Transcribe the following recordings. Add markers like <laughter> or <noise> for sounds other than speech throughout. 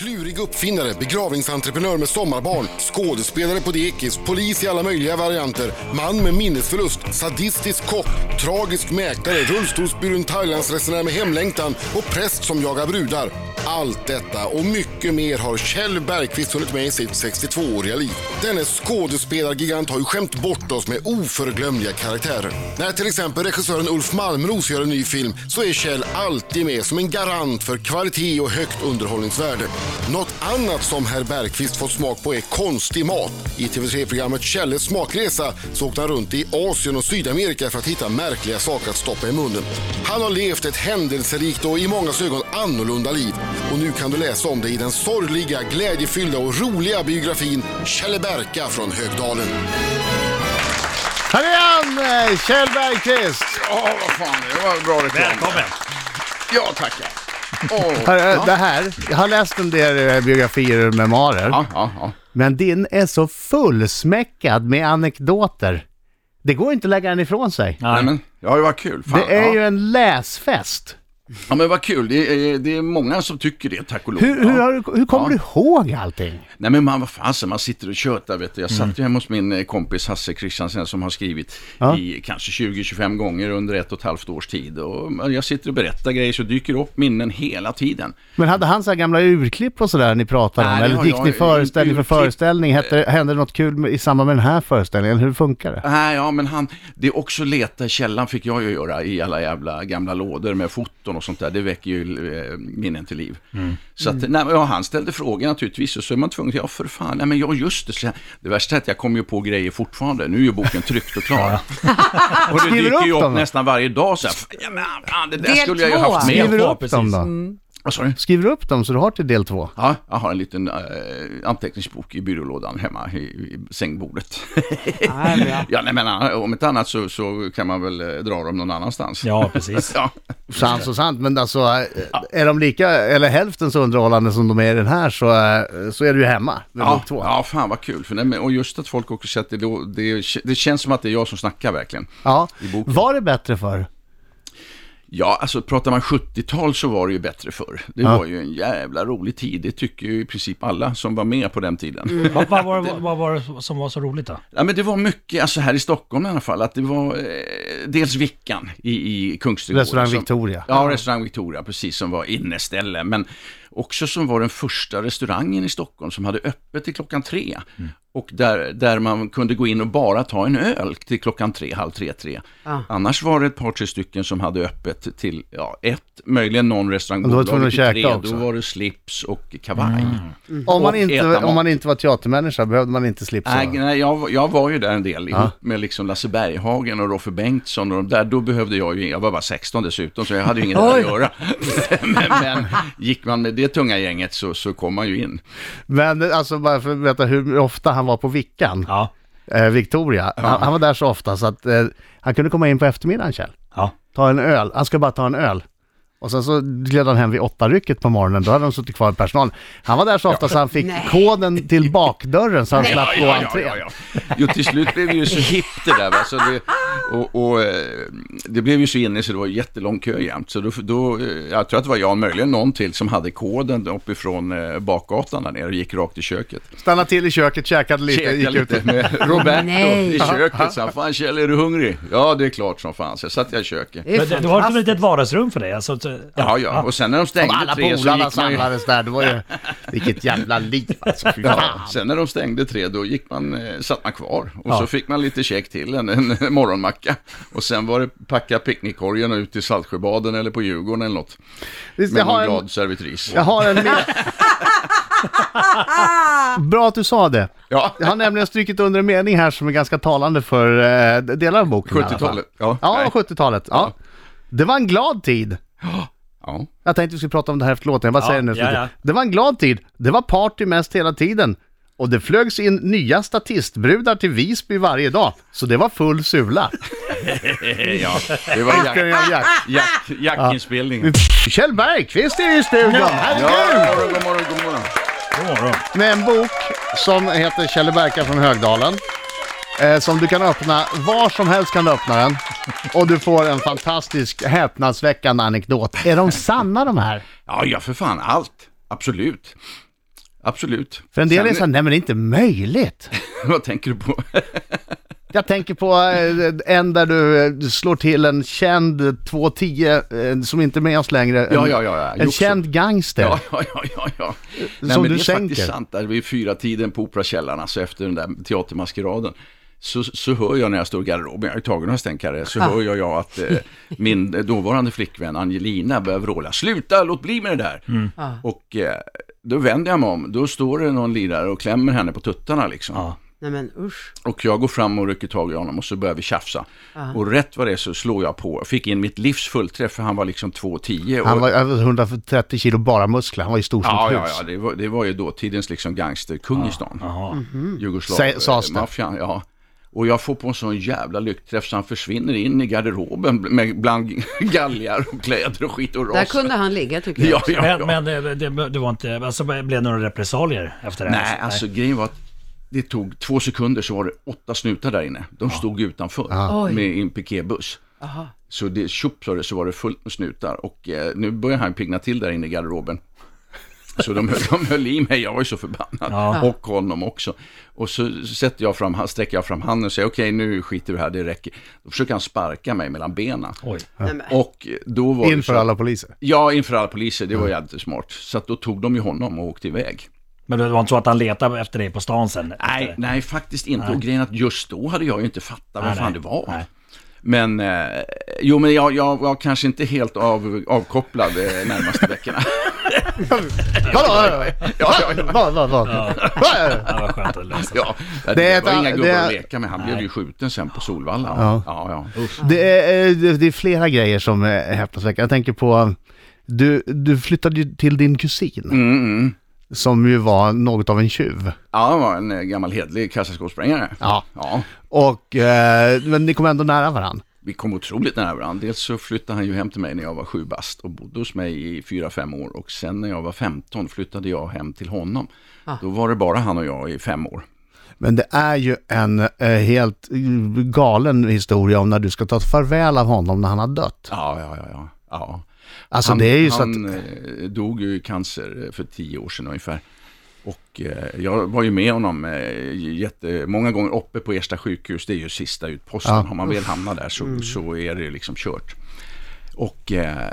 Klurig uppfinnare, begravningsentreprenör med sommarbarn, skådespelare på dekis, polis i alla möjliga varianter, man med minnesförlust, sadistisk kock, tragisk mäklare, rullstolsburen Thailandsresenär med hemlängtan och präst som jagar brudar. Allt detta och mycket mer har Kjell Bergqvist hunnit med i sitt 62-åriga liv. Denne skådespelargigant har ju skämt bort oss med oförglömliga karaktärer. När till exempel regissören Ulf Malmros gör en ny film så är Kjell alltid med som en garant för kvalitet och högt underhållningsvärde. Något annat som herr Bergqvist fått smak på är konstig mat. I TV3-programmet Kjelles smakresa så åkte han runt i Asien och Sydamerika för att hitta märkliga saker att stoppa i munnen. Han har levt ett händelserikt och i mångas ögon annorlunda liv. Och nu kan du läsa om det i den sorgliga, glädjefyllda och roliga biografin Kjelle Berka från Högdalen. Här är han, eh, Kjell Bergqvist! Ja, vad fan, det var bra reklam. Välkommen! Ja, tackar. Här, ja. Det här, jag har läst en del eh, biografier och memoarer, Ja, ja, ja. men din är så fullsmäckad med anekdoter. Det går inte att lägga den ifrån sig. Nej, men, ja, det var kul. Fan, Det är ja. ju en läsfest. Ja, men vad kul. Det är, det är många som tycker det, tack och lov. Hur, hur, har, du- hur kommer Ja. du ihåg allting? Nej men man, vad fasen, man sitter och tjötar vet du. Jag Mm. satt ju hemma hos min eh, kompis Hasse Christiansen som har skrivit Ja. i kanske 20-25 gånger under ett och ett halvt års tid. Och jag sitter och berättar grejer så dyker upp minnen hela tiden. Men hade han så här gamla urklipp och sådär ni pratade om? Nej, det Eller gick jag ni föreställning för Urklipp. föreställning? Hette, hände det något kul i samband med den här föreställningen? Hur funkar det? Nej, ja men han, det är också leta källan fick jag ju göra i alla jävla gamla lådor med foton och sånt där. Det väcker ju eh, minnen till liv. Så att, nej, men, ja, han ställde frågor naturligtvis och så är man tvungen, ja för fan, nej men ja just det. Så jag- Det värsta är att jag kommer ju på grejer fortfarande. Nu är ju boken tryckt och klar. <laughs> och det dyker upp ju upp då? nästan varje dag så här, ja men det där Del skulle jag ju haft med. Skriver du Ja, upp precis. dem då? Vad sa du? Skriver du upp dem så du har till del två? Ja, jag har en liten äh, anteckningsbok i byrålådan hemma i, i sängbordet. <laughs> Ja, ja, nej, men äh, om inte annat så, så kan man väl äh, dra dem någon annanstans. Ja, precis. <laughs> Ja. Sant och sant, men alltså eh, är de lika, eller hälften så underhållande som de är i den här så, eh, så är du ju hemma med Ja, bok två. ja, fan vad kul. För nej, och just att folk också sätter det, det, det känns som att det är jag som snackar verkligen. Ja. I boken. Var det bättre för? Ja, alltså pratar man 70-tal så var det ju bättre förr. Det Ja. var ju en jävla rolig tid. Det tycker ju i princip alla som var med på den tiden. Vad, vad, var, vad var det som var så roligt då? Ja, men det var mycket, alltså här i Stockholm i alla fall, att det var eh, dels Vickan i, i Kungsträdgården. Restaurang som- Victoria. Ja, restaurang Victoria, precis, som var inneställe. Men också som var den första restaurangen i Stockholm som hade öppet till klockan tre. Och där, där man kunde gå in och bara ta en öl till klockan tre, halv tre, tre. Ja. Annars var det ett par, tre stycken som hade öppet till, ja, ett, möjligen någon restaurang. Och då var tvungen till tre, också. Då var det slips och kavaj. Om man, Och inte, om mat. man inte var teatermänniska behövde man inte slipsa. Nej, nej jag, var- jag var ju där en del ihop Ja. med liksom Lasse Berghagen och Roffe Bengtsson och de där. Då behövde jag ju, jag var bara 16 dessutom, så jag hade ju inget att göra. <laughs> men, men gick man med det tunga gänget så, så kom man ju in. Men alltså bara för att veta hur ofta han var på Vickan, Ja, eh, Victoria. Han, han var där så ofta så att eh, han kunde komma in på eftermiddagen Kjell. ja. Ta en öl, han ska bara ta en öl. Och sen så gled han hem vid åtta rycket på morgonen, då hade de suttit kvar i personalen. Han var där så ofta så han fick Nej. koden till bakdörren så han slapp gå entrén. Jo, till slut blev det ju så hippt det där. Va? Så det, och, och eh, det blev ju så inne så det var jättelång kö jämt. Så då, då, eh, jag tror att det var jag och möjligen någon till som hade koden uppifrån eh, bakgatan där nere och gick rakt i köket. Stannade till i köket, käkade lite, Käka gick lite ut. med Roberto Nej. i köket. Så han, fan Kjell, är du hungrig? Ja, det är klart som fan. Så jag satt jag i köket. Men det, det var ett litet vardagsrum för dig? Alltså, så- Ja, ja. Och sen när de stängde alla tre så gick man ju... samlades där, det var ju... Vilket jävla liv alltså, fy Ja, fan. sen när de stängde tre då gick man, eh, satt man kvar och Ja. så fick man lite käk till, en, en <laughs> morgonmacka. Och sen var det packa picknickkorgen ut till Saltsjöbaden eller på Djurgården eller något. Visst, Med någon har en, glad servitris. jag har en mer... <laughs> Bra att du sa det. Ja, Jag har nämligen strykit under en mening här som är ganska talande för eh, delar av boken. i alla fall. 70-talet. Ja, Ja, nej. 70-talet. Ja. Det var en glad tid. Ja. Jag tänkte vi skulle prata om det här efter låten, jag bara Ja, säger det nu. ja, ja. Det var en glad tid. Det var party mest hela tiden. Och det flögs in nya statistbrudar till Visby varje dag. Så det var full sula. <laughs> ja. Det var jack, jack? jack, jackinspelningen. Kjell Bergqvist är i studion. Ja, Herregud! god morgon, god morgon, god morgon. God morgon. Med en bok som heter Kjell Berka från Högdalen. Eh, som du kan öppna, var som helst kan du öppna den. Och du får en fantastisk häpnadsväckande anekdot. Är de sanna de här? Ja, ja, för fan, allt. Absolut. absolut. För en del är Sen- så här, nej men det är inte möjligt. <laughs> Vad tänker du på? <laughs> Jag tänker på eh, en där du, eh, slår till en känd 210 eh, som inte är med oss längre. En, Ja, ja, ja. En känd gangster. Ja, ja, ja, ja. ja. Nej, Som men du det är sänker. faktiskt sant. Där vid fyra tiden på Operakällaren, alltså efter den där teatermaskeraden. Så, så hör jag när jag står i garderoben, jag har ju tagit några stänkare, så hör jag, jag att eh, min dåvarande flickvän Angelina börjar vråla, sluta, låt bli med det där. Och eh, då vänder jag mig om, då står det någon lirare och klämmer henne på tuttarna liksom. Ja. Nej men usch. Och jag går fram och rycker tag i honom och så börjar vi tjafsa. Och rätt vad det är så slår jag på, jag fick in mitt livs fullträff för han var liksom 2,10. och- Han var över 130 kilo bara muskler, han var ju stor som Ja, ett ja, hus. ja det, var, det var ju dåtidens liksom gangsterkung i stan. Jaha. Jugoslav, Sä- sades det. eh, maffian, ja. Och jag får på en sån jävla lyckträff så han försvinner in i garderoben med, bland <laughs> galgar och kläder och skit och ras. Där kunde han ligga tycker jag. Ja, ja, ja. Men, men det, det, det var inte, alltså blev det några repressalier efter det? Nej, alltså grejen var att det tog två sekunder så var det åtta snutar där inne. De stod utanför Oj. med en piketbuss. Aha. Så det tjopp så var det fullt med snutar och eh, nu börjar han pigna till där inne i garderoben. Så de, <laughs> de höll i mig, jag var ju så förbannad. Ja. Och honom också. Och så sätter jag fram, sträcker jag fram handen och säger okej nu skiter vi här, det räcker. Då försöker han sparka mig mellan benen. Oj. Nej, men. Och då var det Inför så, alla poliser. Ja, inför alla poliser, det var jävligt smart. Så att då tog de ju honom och åkte iväg. Men det var inte så att han letade efter dig på stan sen? Nej, nej faktiskt inte. Och grejen att just då hade jag ju inte fattat vad Nej, fan nej. det var. Nej. Men, eh, jo men jag, jag var kanske inte helt av, avkopplad eh, närmaste veckorna. <laughs> Vadå? ja. Vad, vad, vad? Ja, vad skönt att lösa. Ja, det, Det är var ett- inga det gubbar är- att leka med. Han blev ju skjuten sen på Solvalla. Ja. Ja, ja. Det är, eh, det det är flera grejer som är häpnadsväckande. Jag tänker på, du, du flyttade ju till din kusin, Mm, mm. som ju var något av en tjuv. Ja, han var en eh, gammal hedlig kassaskåpssprängare. Ja. Ja, Och, eh, men ni kom ändå nära varandra. Vi kom otroligt nära varandra. Dels så flyttade han ju hem till mig när jag var sju bast och bodde hos mig i fyra, fem år. Och sen när jag var 15 flyttade jag hem till honom. Då var det bara han och jag i fem år. Men det är ju en eh, helt eh, galen historia om när du ska ta farväl av honom när han har dött. Ja, ja, ja. ja. ja. Alltså han, det är ju så han att... eh, dog ju i cancer eh, för tio år sedan ungefär. Och eh, jag var ju med honom eh, jättemånga gånger uppe på Ersta sjukhus. Det är ju sista utposten. Ja. Har man väl hamnat där så, så är det liksom kört. Och eh,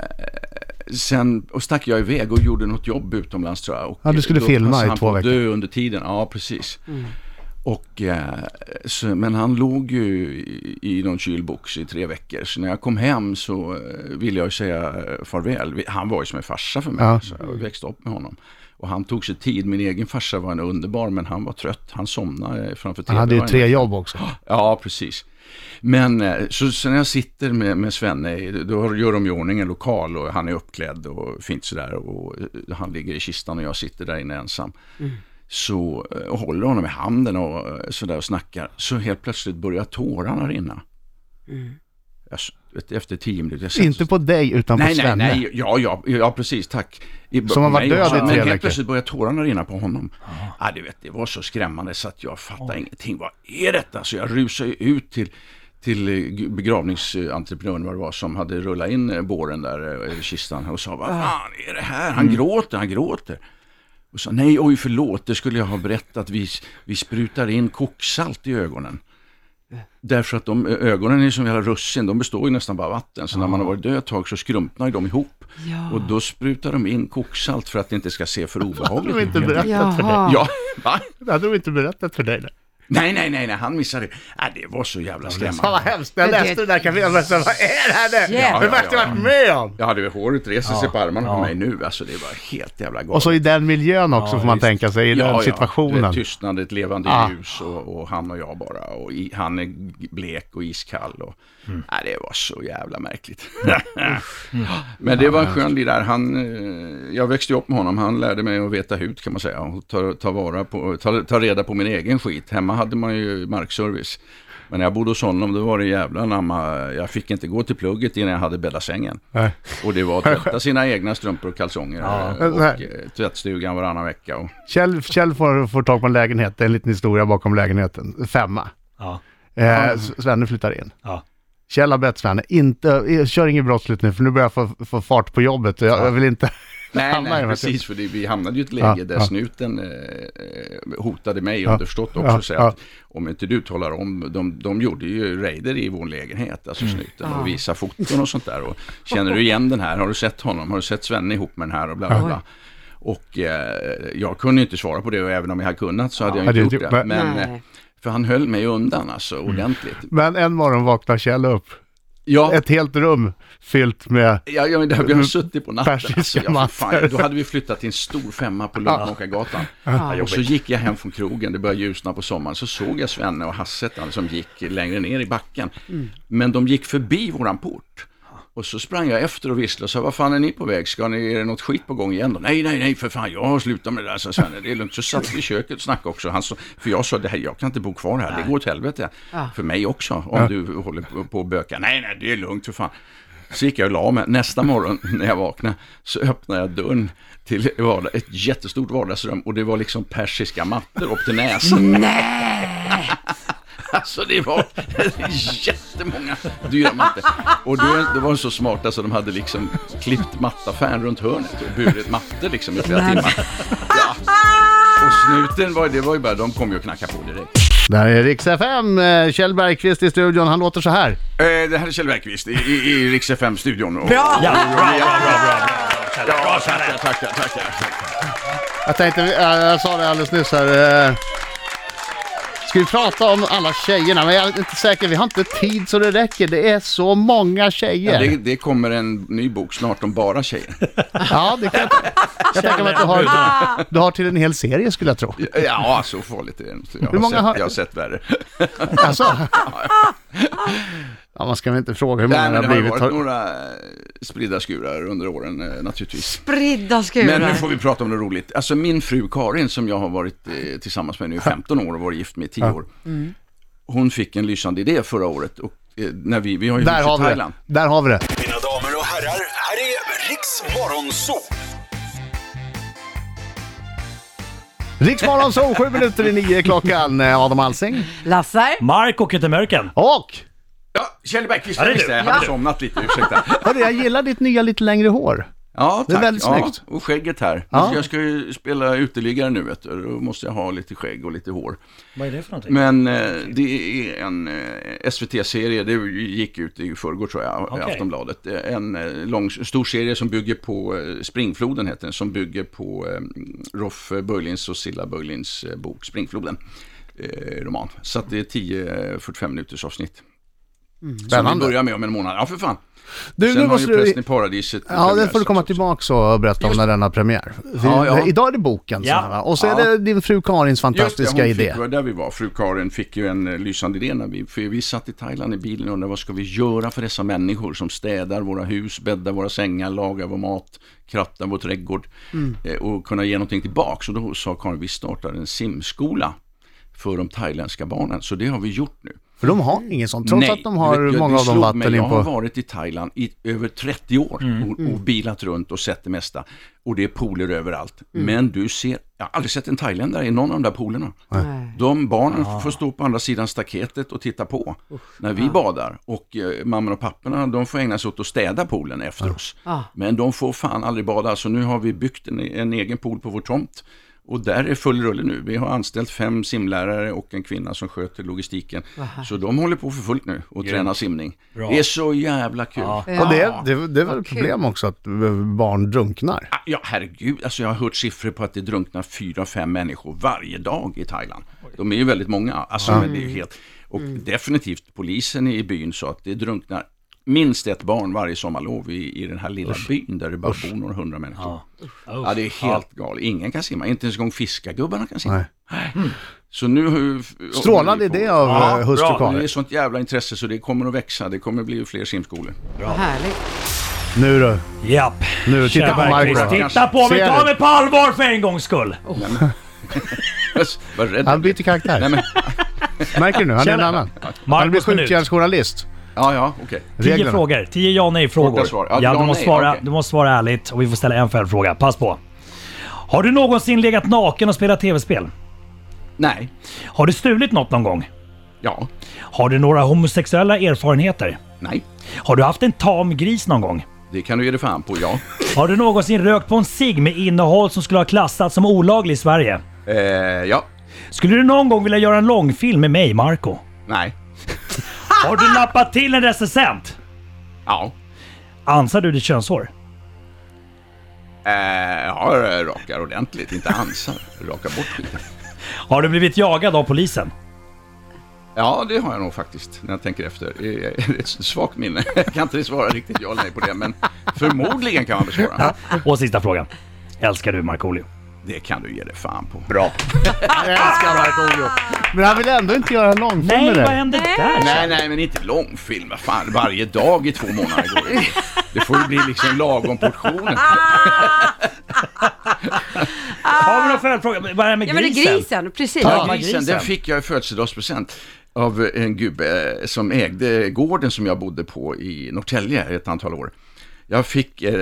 sen och stack jag iväg och gjorde något jobb utomlands tror jag. Och Ja, du skulle då filma i två veckor. dö under tiden. Ja, precis. Och, eh, så, men han låg ju i, i någon kylbox i tre veckor. Så när jag kom hem så eh, ville jag ju säga eh, farväl. Han var ju som en farsa för mig. Ja. Så jag växte upp med honom. Och han tog sig tid. Min egen farsa var en underbar, men han var trött. Han somnade framför Han hade ju TV:n. tre jobb också. Ja, precis. Men så, så när jag sitter med, med Svenne, då gör de i ordning en lokal och han är uppklädd och fint sådär. Och han ligger i kistan och jag sitter där inne ensam. Så, eh, och håller honom i handen och eh, sådär och snackar. Så helt plötsligt börjar tårarna rinna. Jag, s- vet, efter tio minuter. Jag Inte på dig utan på Nej, nej, Svenne. nej, ja, ja, ja, precis, tack. I, Som har varit nej, död i tre Men veckor. helt plötsligt började tårarna rinna på honom. Ja, du vet, det var så skrämmande så att jag fattade ingenting. Vad är detta? Så jag rusade ut till, till eh, begravningsentreprenören vad det var som hade rullat in båren där över kistan och sa, vad fan är det här? Han gråter, han gråter. Och sa, nej, oj förlåt, det skulle jag ha berättat. Vi, vi sprutar in koksalt i ögonen. Därför att de ögonen är som jävla russin, de består ju nästan bara av vatten. Så när man har varit död ett tag så skrumpnar de ihop. Ja. Och då sprutar de in koksalt för att det inte ska se för <laughs> Det hade de obehagligt inte berättat för dig. Ja, <laughs> va? Det hade de inte berättat för dig. Nej, nej, nej, nej, han missade det. Nej, det var så jävla Fan vad skrämmande. hemskt. Jag det- läste det där jag bara, vad är det här nu? Ja, Det ja, värsta jag ja. varit med om. Jag hade håret reser sig på armarna på ja. mig nu. Alltså det var helt jävla galet. Och så i den miljön också Ja, får man tänka sig, i den Ja, situationen. Ja, tystnad, ett levande Ah. ljus och, och han och jag bara. Och i, han är blek och iskall. Och, Mm. nej, det var så jävla märkligt. <laughs> Men det var en skön lirare. Han, eh, jag växte upp med honom. Han lärde mig att veta hut kan man säga. Och ta, ta, vara på, ta, ta reda på min egen skit. Hemma hade man ju markservice. Men när jag bodde hos honom då var det jävla namma. Jag fick inte gå till plugget innan jag hade bäddat sängen. Nej. Och det var att <laughs> tvätta sina egna strumpor och kalsonger. Ja. Och eh, tvättstugan varannan vecka. Och, Kjell, Kjell får, får tag på en lägenhet, det är en liten historia bakom lägenheten. Femma. Ja, Eh, Svenne flyttar in. ja. Kjell har bett Svenne, inte, kör inget brottsligt nu för nu börjar jag få, få fart på jobbet. Jag, jag vill inte <laughs> Nej, nej precis, för det, vi hamnade ju i ett läge Ja, där ja. snuten eh, hotade mig Ja, underförstått också. ja, och ja. att om inte du talar om, de, de gjorde ju raider i vår lägenhet, alltså Mm. snuten, och visa foton och sånt där. Och, Känner du igen den här? Har du sett honom? Har du sett Svenne ihop med den här? Och bla bla bla. Och eh, jag kunde ju inte svara på det och även om jag hade kunnat så hade jag inte gjort det. Men, Nej. För han höll mig undan alltså ordentligt. Men en morgon vaknar Kjell upp. Ja, Ett helt rum fyllt med... Ja, ja, men det, vi har suttit på natten. Persiska Alltså, ja, fan, då hade vi flyttat till en stor femma på Luntmakargatan. Och så gick jag hem från krogen, det började ljusna på sommaren, så såg jag Svenne och Hasse han, som gick längre ner i backen. Men de gick förbi våran port. Och så sprang jag efter och visslade och sa, vad fan är ni på väg? Ska ni, är det något skit på gång igen då? Nej, nej, nej, för fan, jag har slutat med det där, sa Svenne, det är lugnt. Så satt vi i köket och snackade också. Han sa, för jag sa, det här, jag kan inte bo kvar här, det går åt helvete. Ja. För mig också, om du håller på- på att böka. Nej, nej, det är lugnt för fan. Så gick jag och la mig. Nästa morgon när jag vaknade så öppnade jag dörren till vardag, ett jättestort vardagsrum och det var liksom persiska mattor upp till näsan. Nej! <laughs> Alltså det var jättemånga dyra mattor. Och det, det var så smart, alltså de hade liksom klippt mattaffären runt hörnet och burit mattor liksom i flera timmar. Ja. Och snuten var, det var ju bara, de kom ju och knackade på direkt. Där är Rix FM, eh, Kjell Bergqvist i studion, han låter så här. Eh, det här är Kjell Bergqvist i, i, i Rix FM-studion. Och- Bra! Ja, bra, bra, bra, bra, bra. Ja, tackar, tackar, tackar. Jag tänkte, eh, jag sa det alldeles nyss här. eh, Ska vi prata om alla tjejerna? Men jag är inte säker, vi har inte tid så det räcker. Det är så många Ja, tjejer. det, det kommer en ny bok snart om bara tjejer. <laughs> Ja, det kan jag, jag tänker mig att du har, du har till en hel serie skulle jag tro. Ja, så farligt är det inte. Jag Hur har, många sett, har- jag har sett värre. Alltså. <laughs> Ja, <laughs> man ska väl inte fråga hur många Nej, det men har det har blivit. varit Har- några eh, spridda skurar under åren eh, naturligtvis. Spridda skurar. Men nu får vi prata om något roligt. Alltså min fru Karin som jag har varit eh, tillsammans med nu i 15 år och varit gift med i 10 år. Mm. Hon fick en lysande idé förra året och eh, när vi, vi har ju Där har i vi det. Thailand. Där har vi det. Mina damer och herrar, här är Riks Morgonzoo! Riksmorgon så sju minuter i nio klockan. Eh, Adam Alsing. Lassar? Mark och Mörken. Och, Ja, Kjell Bergqvist, Ja, det är visst du. det. jag hade somnat lite, ursäkta. hörru, jag gillar ditt nya lite längre hår. Ja, tack. Det är väldigt ja, snyggt. och skägget här. Ja. Jag ska ju spela uteliggare nu, vet du. Då måste jag ha lite skägg och lite hår. Vad är det för någonting? Men eh, det är en eh, SVT-serie, det gick ut i förrgår tror jag, i Okej. Aftonbladet. En eh, lång, stor serie som bygger på, eh, Springfloden heter den, som bygger på eh, Rolf Börjlins och Silla Börjlins eh, bok Springfloden. Eh, roman. Så att det är 10 eh, 45 minuters avsnitt. Som vi Spännande. börjar med om en månad. Ja, för fan. Du, Sen nu har måste ju du... Prästen i paradiset. Ja, det premiär får du komma tillbaka och berätta om när den har premiär. Ja, ja. Idag är det boken, Ja. så här, och så är Ja. det din fru Karins Just fantastiska det, hon idé. Fick, det var där vi var. Fru Karin fick ju en eh, lysande idé när vi, för vi satt i Thailand i bilen och undrade vad ska vi göra för dessa människor som städar våra hus, bäddar våra sängar, lagar vår mat, krattar vår trädgård Mm. eh, och kunna ge någonting tillbaks. Och då sa Karin, vi startar en simskola för de thailändska barnen. Så det har vi gjort nu. För de har ingen sån, trots att de har vet du, många av dem vatten mig. in Jag har på... varit i Thailand i över 30 år och, och bilat runt och sett det mesta. Och det är pooler överallt. Men du ser, jag har aldrig sett en thailändare i någon av de där poolerna. Nej. De barnen får stå på andra sidan staketet och titta på när vi badar. Och eh, mamman och papporna de får ägna sig åt att städa poolen efter oss. Ah. Men de får fan aldrig bada. Så nu har vi byggt en, en egen pool på vår tomt. Och där är full rulle nu. Vi har anställt fem simlärare och en kvinna som sköter logistiken. Så de håller på för fullt nu och tränar simning. Bra. Det är så jävla kul. Ja. Ja. Och det, det, det är väl ett problem också att barn drunknar. Ja, herregud. Alltså jag har hört siffror på att det drunknar fyra, fem människor varje dag i Thailand. De är ju väldigt många. Alltså, men det är ju helt... Och definitivt polisen i byn sa att det drunknar minst ett barn varje sommarlov i, i den här lilla byn där det bara bor några hundra människor. Ja. Ja, det är helt galet. Ingen kan simma. Inte ens en gång fiskargubbarna kan simma. Nej. Nej. Så nu. Strålande idé av Ja, ja, hustru bra. Det är sånt jävla intresse så det kommer att växa. Det kommer att bli fler simskolor. Härligt. Nu då. Japp. Nu, titta på Marco. Titta på mig, ta mig på allvar för en gångs skull. <laughs> Vad rädd Han byter karaktär. Nej, men, Märker du nu? Han är en Tjena. annan. Han Marcos blir skjutjärnsjournalist. Ja, ja, okej. Tio Reglerna. frågor, tio ja nej frågor. Korta svar. Ja, Ja, ja, du, måste nej, svara, okej. du måste svara ärligt och vi får ställa en följdfråga. Pass på. Har du någonsin legat naken och spelat tv-spel? Nej. Har du stulit något någon gång? Ja. Har du några homosexuella erfarenheter? Nej. Har du haft en tam gris någon gång? Det kan du ge dig fan på, ja. Har du någonsin rökt på en cigg med innehåll som skulle ha klassats som olaglig i Sverige? Eh, ja. Skulle du någon gång vilja göra en långfilm med mig, Marco? Nej. Har du nappat till en recensent? Ja. Ansar du ditt könshår? Eh, jag rakar ordentligt, inte ansar. Rakar bort skiten. Har du blivit jagad av polisen? Ja, det har jag nog faktiskt, när jag tänker efter. Det är ett svagt minne. Jag kan inte svara riktigt ja eller nej på det, men förmodligen kan man besvara. <laughs> Och sista frågan. Älskar du Markoolio? Det kan du ge dig fan på. Bra. Jag älskar Markoolio. Men han vill ändå inte göra en långfilm Nej, med vad hände där? Nej, nej, men inte långfilm. Vad Fan, varje dag i två månader går det. Det får ju bli liksom lagom portioner. Har vi någon följdfråga? Vad är det med Ja men det är grisen? grisen, precis. Ja. Grisen. den fick jag i födelsedagspresent av en gubbe som ägde gården som jag bodde på i Norrtälje ett antal år. Jag fick, eh,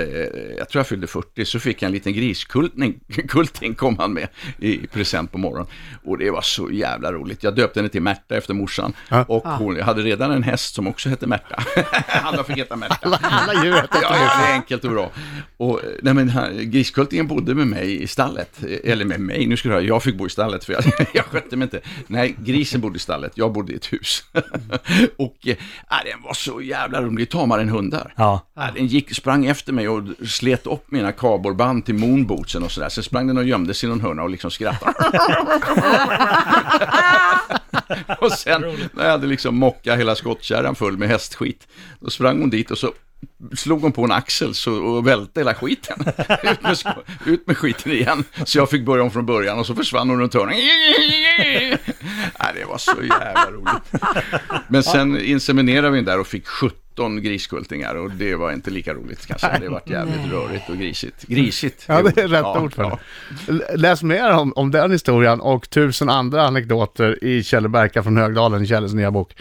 jag tror jag fyllde 40, så fick jag en liten griskulting, <laughs> kulting kom han med i present på morgonen. Och det var så jävla roligt. Jag döpte henne till Märta efter morsan. Och hon hade redan en häst som också hette Märta. <laughs> Alla fick heta Märta. Alla djur heter Ja, ja, det är enkelt och bra. Och, nej, men, han- griskultingen bodde med mig i stallet. Eller med mig, nu ska du höra, jag fick bo i stallet för jag, <laughs> jag skötte mig inte. Nej, grisen bodde i stallet, jag bodde i ett hus. och eh, den var så jävla rolig, tamare än hundar. Ja. Ja, den gick, sprang efter mig och slet upp mina kardborreband till moonbootsen och sådär. Sen sprang den och gömde sig i någon hörna och liksom skrattade. <laughs> och sen när jag hade liksom mockat hela skottkärran full med hästskit, då sprang hon dit och så slog hon på en axel så, och välte hela skiten. <laughs> ut, med, ut med skiten igen. Så jag fick börja om från början och så försvann hon runt hörnan. <laughs> Nej, det var så jävla roligt. Men sen inseminerade vi den där och fick 17 griskultingar och det var inte lika roligt kanske. Det var jävligt rörigt och grisigt. Grisigt. Ja, det är rätt ja, ord för ja. det. Läs mer om, om den historien och tusen andra anekdoter i Kjelle Berka från Högdalen i Kjelles nya bok.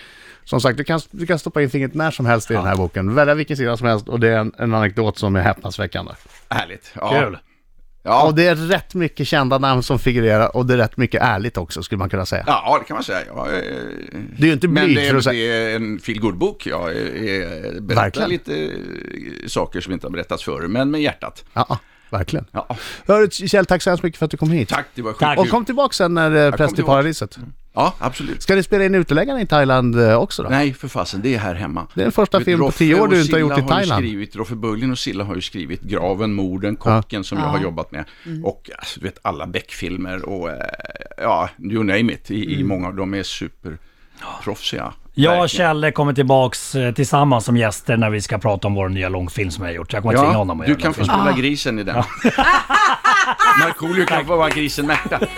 Som sagt, du kan, du kan stoppa in fingret när som helst i den här boken. Välja vilken sida som helst och det är en, en anekdot som är häpnadsväckande. Härligt. Ja. Kul. Ja. Och det är rätt mycket kända namn som figurerar och det är rätt mycket ärligt också skulle man kunna säga. Ja, det kan man säga. Ja, eh, Det är ju inte men blyg det för är, att säga. det är en feelgood-bok. Jag eh, eh, berättar Verkligen. lite eh, saker som inte har berättats förr, men med hjärtat. Ja, verkligen. Ja. Hörru Kjell, tack så hemskt mycket för att du kom hit. Tack, det var skitkul. Och kom tillbaka sen när eh, Präst i paradiset. Ja, absolut. Ska ni spela in uteläggarna i Thailand eh, också då? Nej, för fasen, det är här hemma. Det är den första Vet, film på tio år du inte har gjort i Har Thailand. ju skrivit, Roffe Börjlind och Silla har ju skrivit Graven, Morden, Kocken som jag har jobbat med. Mm. Och alltså, du vet, alla Beck-filmer och eh, ja, you name it. I, Mm. i många av dem är superproffsiga. Jag och. Kjelle kommer tillbaks eh, tillsammans som gäster när vi ska prata om vår nya långfilm som jag har gjort. Jag kommer tvinga Ja, honom att du göra kan få spela grisen i den. <laughs> Markoolio kan få vara grisen Märta. <laughs>